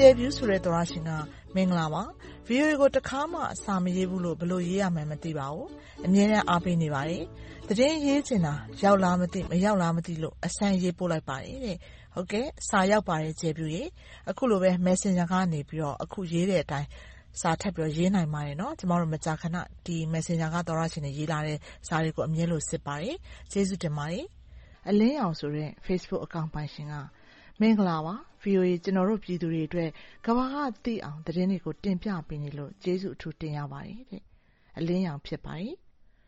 ကျယ်ပြူးဆိုတဲ့သောရရှင်ကမင်္ဂလာပါ။ VOA ကိုတခါမှစာမရေးဘူးလို့ဘယ်လိုရေးရမှန်းမသိပါဘူး။အမြဲတမ်းအားပေးနေပါတယ်။သတင်းရေးချင်တာရောက်လားမသိမရောက်လားမသိလို့အစမ်းရေးပို့လိုက်ပါတယ်တဲ့။ဟုတ်ကဲ့စာရောက်ပါတယ်ကျယ်ပြူးရေ။အခုလိုပဲ Messenger ကနေပြီးတော့အခုရေးတဲ့အတိုင်းစာထပ်ပြီးတော့ရေးနိုင်ပါတယ်နော်။ကျမတို့မကြာခဏဒီ Messenger ကသောရရှင်တွေရေးလာတဲ့စာတွေကိုအမြဲလိုစစ်ပါတယ်။ကျေးဇူးတင်ပါတယ်။အလင်းရောင်ဆိုတဲ့ Facebook အကောင့်ပိုင်ရှင်က မင်္ဂလာပါ။ VOA ကျနော်တို့ပြည်သူတွေအတွက်ကမ္ဘာကသိအောင်သတင်းတွေကို တင်ပြပေးနေလို့ကျေးဇူးအထူးတင်ရပါတယ်တဲ့အလင်းရောင်ဖြစ်ပါတယ်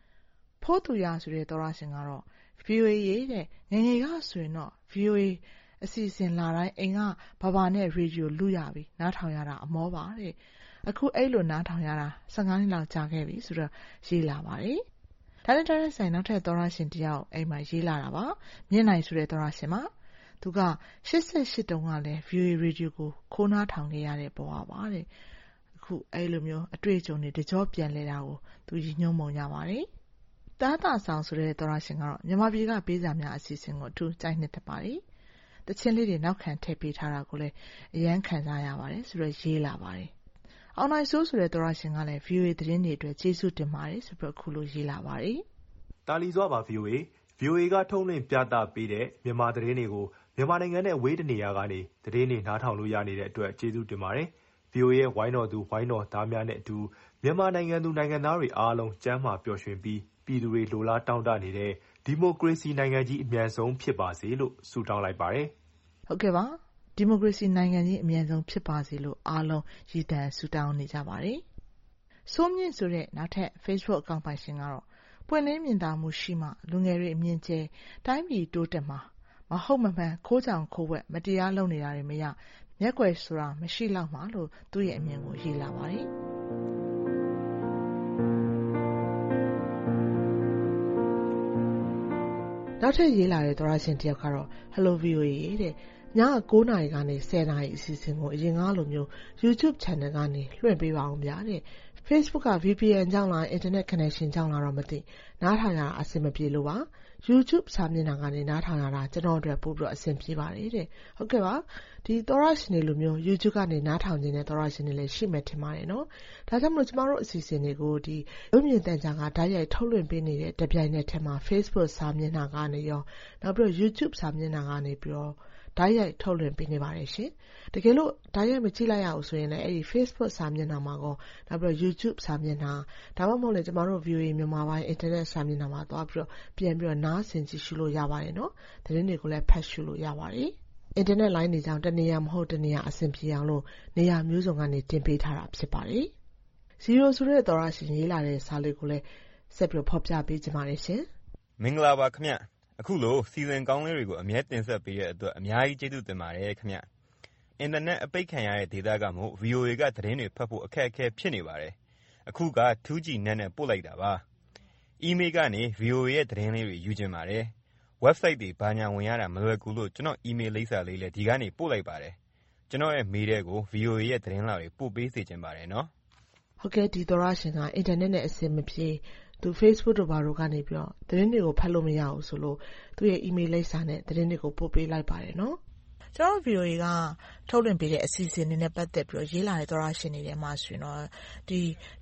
။ဖိုးသူရဆိုတဲ့သောရရှင်ကတော့ VOA ရေးတဲ့ငငယ်ကဆိုရင်တော့ VOA အစီအစဉ်လာတိုင်းအိမ်ကဘာဘာနဲ့ရေဒီယိုလူရပြီနားထောင်ရတာအမောပါတဲ့အခုအဲ့လိုနားထောင်ရတာ15နှစ်လောက်ကြာခဲ့ပြီဆိုတော့ရေးလာပါတယ်ဒါနဲ့တည်းဆိုင်နောက်ထပ်သောရရှင်တယောက်အိမ်မှာရေးလာတာပါမြင့်နိုင်ဆိုတဲ့သောရရှင်မှာ သူက88တုန်းကလည်း VOA Radio ကို ခိုးနားထောင်ခဲ့ရတဲ့ဘဝပါတဲ့ အခု အဲ့လိုမျိုး အတွေ့အကြုံတွေ တကြောပြန်လဲတာကို သူရည်ညွှန်းပုံရပါတယ်တားတာဆောင်ဆိုတဲ့ သောရရှင်ကတော့ မြန်မာပြည်က ပေးစာများ အစီအစဉ်ကို အထူးကြိုက်နှစ်သက်ပါတယ်တချင်းလေးတွေ နောက်ခံထည့်ပေးထားတာကိုလည်း အရန်ခံစားရပါတယ်ဆိုတော့ ရေးလာပါတယ် အောင်နိုင်ဆိုးဆိုတဲ့ သောရရှင်ကလည်း VOA သတင်းတွေအတွက် ကျေးဇူးတင်ပါတယ်ဆိုပြီး အခုလို ရေးလာပါတယ်တာလီစွာပါ VOA VOA က ထုတ်လွှင့်ပြသပေးတဲ့ မြန်မာသတင်းတွေကို မြန်မာနိုင်ငံနဲ့ဝေးတနေရာကနေ သတင်းတွေ နားထောင်လို့ရနေတဲ့အတွက် ကျေးဇူးတင်ပါတယ်။ VOA ရဲ့ ဝိုင်းတော်သူ ဝိုင်းတော်သားများနဲ့အတူ မြန်မာနိုင်ငံသူ နိုင်ငံသားတွေအားလုံး ကျန်းမာပျော်ရွှင်ပြီး ပြည်သူတွေ လိုလားတောင့်တနေတဲ့ ဒီမိုကရေစီနိုင်ငံကြီး အမြန်ဆုံးဖြစ်ပါစေလို့ ဆုတောင်းလိုက်ပါတယ်။ဟုတ်ကဲ့ပါ။ဒီမိုကရေစီနိုင်ငံကြီး အမြန်ဆုံးဖြစ်ပါစေလို့ အားလုံး ရည်တန်ဆုတောင်းနေကြပါတယ်။စိုးမြင့်ဆိုတဲ့ နောက်ထပ် Facebook အကောင့်ပိုင်ရှင်ကတော့ ပွင့်လင်းမြင်သာမှုရှိမှ လူငယ်တွေ အမြင်ကျဲတိုင်းပြည်တိုးတက်မှာ မဟုတ်မမှန် ခိုးကြောင်ခိုးဝှက် မတရားလုပ်နေတာတွေမရ မျက်ကွယ်ဆိုတာ မရှိလောက်မှာလို့ သူ့ရဲ့အမြင်ကို ရေးလာပါတယ်။နောက်ထပ်ရေးလာတဲ့ သောရရှင်တယောက်ကတော့ Hello VOA တဲ့ည9နာရီကနေ10နာရီ အစီအစဉ်ကို အရင်ကလိုမျိုး YouTube Channel ကနေ လွှင့်ပေးပါအောင်ဗျာတဲ့ Facebook က VPN ကြောင့်လား Internet Connection ကြောင့်လားတော့မသိနားထောင်ရတာအဆင်မပြေလို့ပါ YouTube စာမျက်နှာကနေနားထောင်ရတာကျွန်တော်အတွက်ပို့ပြီးအဆင်ပြေပါတယ်တဲ့ဟုတ်ကဲ့ပါဒီသောရရှင်တွေလိုမျိုး YouTube ကနေနားထောင်နေတဲ့သောရရှင်တွေလည်းရှိမှထင်ပါတယ်နော်ဒါကြောင့်မလို့ကျမတို့အစီအစဉ်တွေကိုဒီရုပ်မြင်သံကြားကဓာတ်ရိုက်ထုတ်လွှင့်ပေးနေတဲ့တပြိုင်နက်တည်းမှာ Facebook စာမျက်နှာကနေရောနောက်ပြီးတော့ YouTube စာမျက်နှာကနေပြီးတော့ ဓာတ်ရိုက်ထုတ်လွှင့်ပေးနေပါတယ်ရှင်။တကယ်လို့ဓာတ်ရိုက်မကြည့်လိုက်ရဘူးဆိုရင်လည်း အဲ့ဒီ Facebook စာမျက်နှာမှာကော နောက်ပြီးတော့ YouTube စာမျက်နှာ ဒါမှမဟုတ်လည်း ကျမတို့ VOA မြန်မာပိုင်း Internet စာမျက်နှာမှာ သွားပြီးတော့ ပြန်ပြီးတော့ နားဆင်ကြည့်ရှုလို့ ရပါတယ်နော်။သတင်းတွေကိုလည်း ဖတ်ရှုလို့ရပါတယ်။ Internet လိုင်းတွေကြောင့် တနေရာမဟုတ် တနေရာ အဆင်ပြေအောင်လို့ နေရာမျိုးစုံကနေ တင်ပေးထားတာ ဖြစ်ပါတယ်။ Zero ဆိုတဲ့ သောရရှင် ရေးလာတဲ့စာလေးကိုလည်း ဆက်ပြီးဖော်ပြပေးချင်ပါတယ်ရှင်။မင်္ဂလာပါခင်ဗျ အခုလို စီစဉ်ကောင်းလေးတွေကို အမြဲတင်ဆက်ပေးတဲ့အတွက် အများကြီးကျေးဇူးတင်ပါတယ်ခင်ဗျ။အင်တာနက် အပိတ်ခံရတဲ့ဒေသကမို့ VOA ကသတင်းတွေဖတ်ဖို့ အခက်အခဲဖြစ်နေပါတယ်။အခုက 2G နက်နဲ့ ပို့လိုက်တာပါ။ Email ကနေ VOA ရဲ့ သတင်းလေးတွေ ယူချင်ပါတယ်။ Website တွေ ဘာညာဝင်ရတာ မလွယ်ကူလို့ ကျွန်တော့် Email လိပ်စာလေးလည်း ဒီကနေ ပို့လိုက်ပါတယ်။ကျွန်တော့်ရဲ့ မေးလ်ထဲကို VOA ရဲ့ သတင်းလွှာတွေ ပို့ပေးစေချင်ပါတယ်နော်။ဟုတ်ကဲ့ ဒီသောရရှင်က အင်တာနက်နဲ့ အဆင်မပြေ သူ Facebook တို့ ဘာတို့ကနေပြီးတော့ သတင်းတွေကို ဖတ်လို့မရဘူးဆိုလို့ သူ့ရဲ့ email လိပ်စာနဲ့ သတင်းတွေကို ပို့ပေးလိုက်ပါတယ်နော် ကျနော်တို့ VOA က ထုတ်လွှင့်ပေးတဲ့ အစီအစဉ်တွေနဲ့ ပတ်သက်ပြီးရေးလာတဲ့ သောတရှင်တွေထဲမှာဆိုရင်တော့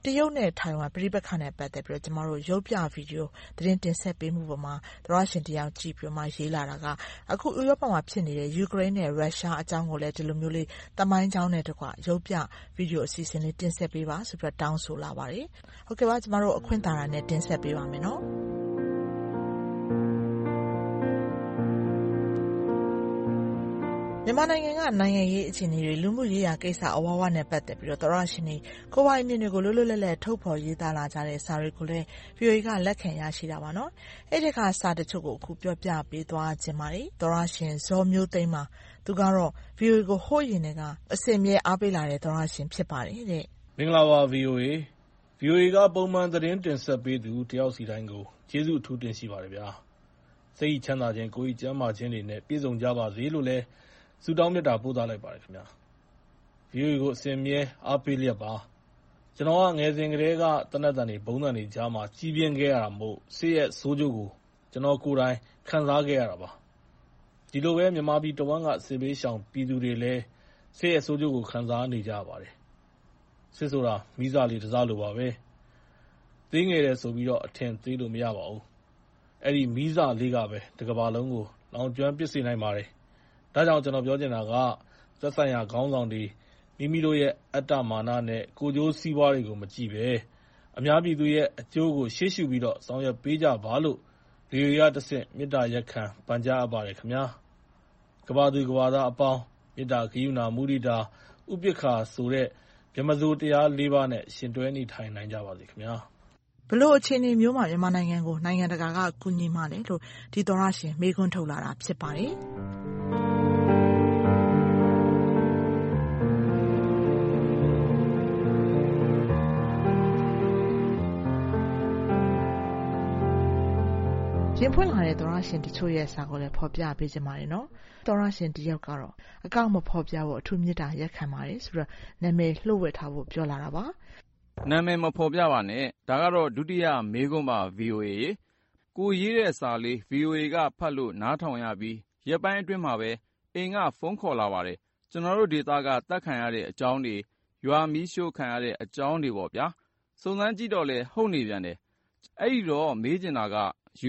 တရုတ်နဲ့ ထိုင်ဝမ် ပဋိပက္ခနဲ့ ပတ်သက်ပြီးကျမတို့ ရုပ်ပြဗွီဒီယို သတင်းတင်ဆက်ပေးမှုပေါ်မှာ သောတရှင်တယောက် ကြည့်ပြီးရေးလာတာက အခု ဥရောပမှာ ဖြစ်နေတဲ့ ယူကရိန်းနဲ့ ရုရှားအကြောင်းကိုလည်း ဒီလိုမျိုးလေး သမိုင်းကြောင်းနဲ့တကွ ရုပ်ပြဗွီဒီယို အစီအစဉ်လေး တင်ဆက်ပေးပါဆိုပြီးတောင်းဆိုလာပါတယ်။ဟုတ်ကဲ့ပါကျမတို့ အခွင့်သာတာနဲ့ တင်ဆက်ပေးပါမယ် မြန်မာနိုင်ငံက နိုင်ငံရေးအခြေအနေတွေ၊လူမှုရေးရာကိစ္စအဝဝနဲ့ ပတ်သက်ပြီး သောတရှင်တွေ ကိုယ်ပိုင်အမြင်တွေကို လွတ်လွတ်လပ်လပ် ထုတ်ဖော်ရေးသားလာကြတဲ့ စာတွေကိုလည်း VOA က လက်ခံရရှိတာပါ။အဲဒီထဲကစာတချို့ကို အခုပြောပြပေးသွားချင်ပါတယ်။သောတရှင် ဇော်မျိုးသိန်းပါ။သူကတော့ VOA ကို ဟိုးအရင်ကတည်းက အစဉ်အမြဲ အားပေးလာတဲ့ သောတရှင် ဖြစ်ပါတယ်တဲ့။မင်္ဂလာပါ VOA ။ VOA က ပုံမှန်သတင်းတင်ဆက်ပေးသူ တယောက်စီတိုင်းကို ကျေးဇူးအထူးတင်ရှိပါတယ်။စိတ်၏ချမ်းသာခြင်း၊ကိုယ်၏ကျန်းမာခြင်းတွေနဲ့ ပြည့်စုံကြပါစေလို့လည်း ဆုတောင်းမေတ္တာ ပို့သလိုက်ပါတယ်။ VOA ကို အစဉ်အမြဲ အားပေးလျက်ပါ။ကျနော်က ငယ်စဉ်ကတည်းက သေနတ်သံတွေ၊ဗုံးသံတွေကြားမှာ ကြီးပြင်းခဲ့ရတာမို့ စစ်ရဲ့ဆိုးကျိုးကို ကျနော်ကိုယ်တိုင် ခံစားခဲ့ရတာပါ။ဒီလိုပဲ မြန်မာပြည်တဝှမ်းက စစ်ဘေးရှောင်ပြည်သူတွေလည်း စစ်ရဲ့ဆိုးကျိုးကို ခံစားနေကြရပါတယ်။စစ်ဆိုတာ မီးစလေးတစလိုပါပဲ။သေးငယ်တယ်ဆိုပြီးတော့အထင်သေးလို့ မရပါဘူး။အဲဒီ မီးစလေးကပဲ တကမ္ဘာလုံးကို လောင်ကျွမ်းပစ်စေနိုင်ပါတယ် ဒါကြောင့် ကျနော်ပြောချင်တာက သက်ဆိုင်ရာခေါင်းဆောင်တွေ မိမိတို့ရဲ့ အတ္တမာနနဲ့ ကိုယ်ကျိုးစီးပွားတွေကို မကြည့်ဘဲ အများပြည်သူရဲ့ အကျိုးကို ရှေ့ရှုပြီးတော့ ဆောင်ရွက်ပေးကြပါလို့ VOA ကတဆင့် မေတ္တာရပ်ခံ ပန်ကြားအပ်ပါတယ်။ကမ္ဘာသူကမ္ဘာသားအပေါင်း မေတ္တာ၊ဂရုဏာ၊မုဒိတာ၊ဥပေက္ခာဆိုတဲ့ ဗြဟ္မစိုရ်တရားလေးပါးနဲ့ ယှဉ်တွဲနေထိုင်နိုင်ကြပါစေခင်ဗျာ။ဘယ်လိုအခြေအနေမျိုးမှာ မြန်မာနိုင်ငံကို နိုင်ငံတကာက ကူညီမှာလဲလို့ ဒီသောတရှင် မေးခွန်းထုတ်လာတာ ဖြစ်ပါတယ် ဖွင့်လာတဲ့သောတရှင်တချို့ရဲ့စာကိုလည်းဖော်ပြပေးချင်ပါတယ်။သောတရှင်တယောက်ကတော့အကောင့်မဖော်ပြဖို့အထူးမေတ္တာရပ်ခံပါတယ်ဆိုပြီးနာမည်လျှို့ဝှက်ထားဖို့ပြောလာတာပါ။နာမည်မဖော်ပြပါနဲ့။ဒါကတော့ဒုတိယမေးခွန်းပါ။ VOA ရေ။ကိုယ်ရေးတဲ့စာလေး VOA ကဖတ်လို့နားထောင်ရပြီးရက်ပိုင်းအတွင်းမှာပဲအိမ်ကဖုန်းခေါ်လာပါတယ်။ကျနော်တို့ဒေသကသတ်ခံရတဲ့အကြောင်းတွေ၊ရွာမီးရှို့ခံရတဲ့အကြောင်းတွေပေါ့ဗျာ။စုံစမ်းကြည့်တော့လည်းဟုတ်နေပြန်တယ်။အဲဒီတော့မေးချင်တာက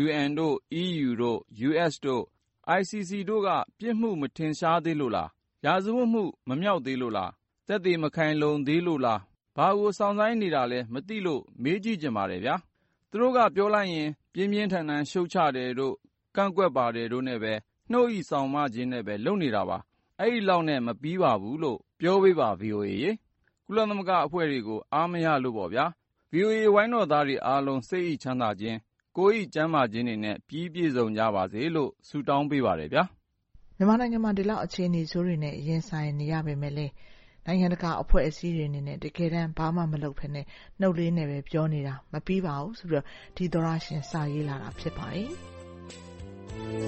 UN တို့၊ EU တို့၊ US တို့၊ ICC တို့က ပြစ်မှုမထင်ရှားသေးလို့လား။ရာဇဝတ်မှု မမြောက်သေးလို့လား။သက်သေ မခိုင်လုံသေးလို့လား။ဘာကို စောင့်ဆိုင်းနေတာလဲ မသိလို့ မေးကြည့်ချင်ပါတယ်။သူတို့က ပြောလိုက်ရင် ပြင်းပြင်းထန်ထန် ရှုတ်ချတယ်တို့၊ကန့်ကွက်ပါတယ်တို့နဲ့ပဲ နှုတ်၏စောင့်မခြင်းနဲ့ပဲ လုပ်နေတာပါ။အဲဒီလောက်နဲ့ မပြီးပါဘူးလို့ ပြောပေးပါ။ VOA ရေ။ကုလသမဂ္ဂအဖွဲ့တွေကို အားမရလို့ပေါ့ဗျာ။ VOA ဝိုင်းတော်သားတွေအားလုံး စိတ်၏ချမ်းသာခြင်း၊ ကိုယ်၏ကျန်းမာခြင်းတွေနဲ့ ပြီးပြည့်စုံကြပါစေလို့ ဆုတောင်းပေးပါတယ်ဗျာ။မြန်မာနိုင်ငံမှာ ဒီလောက် အခြေအနေဆိုးတွေနဲ့ ရင်ဆိုင်နေရပေမယ့်လည်း နိုင်ငံတကာအဖွဲ့အစည်းတွေအနေနဲ့ တကယ်တမ်း ဘာမှမလုပ်ဘဲနဲ့နှုတ်လေးနဲ့ပဲ ပြောနေတာ မပြီးပါဘူးဆိုပြီး ဒီသောတရှင် စာရေးလာတာ ဖြစ်ပါတယ်။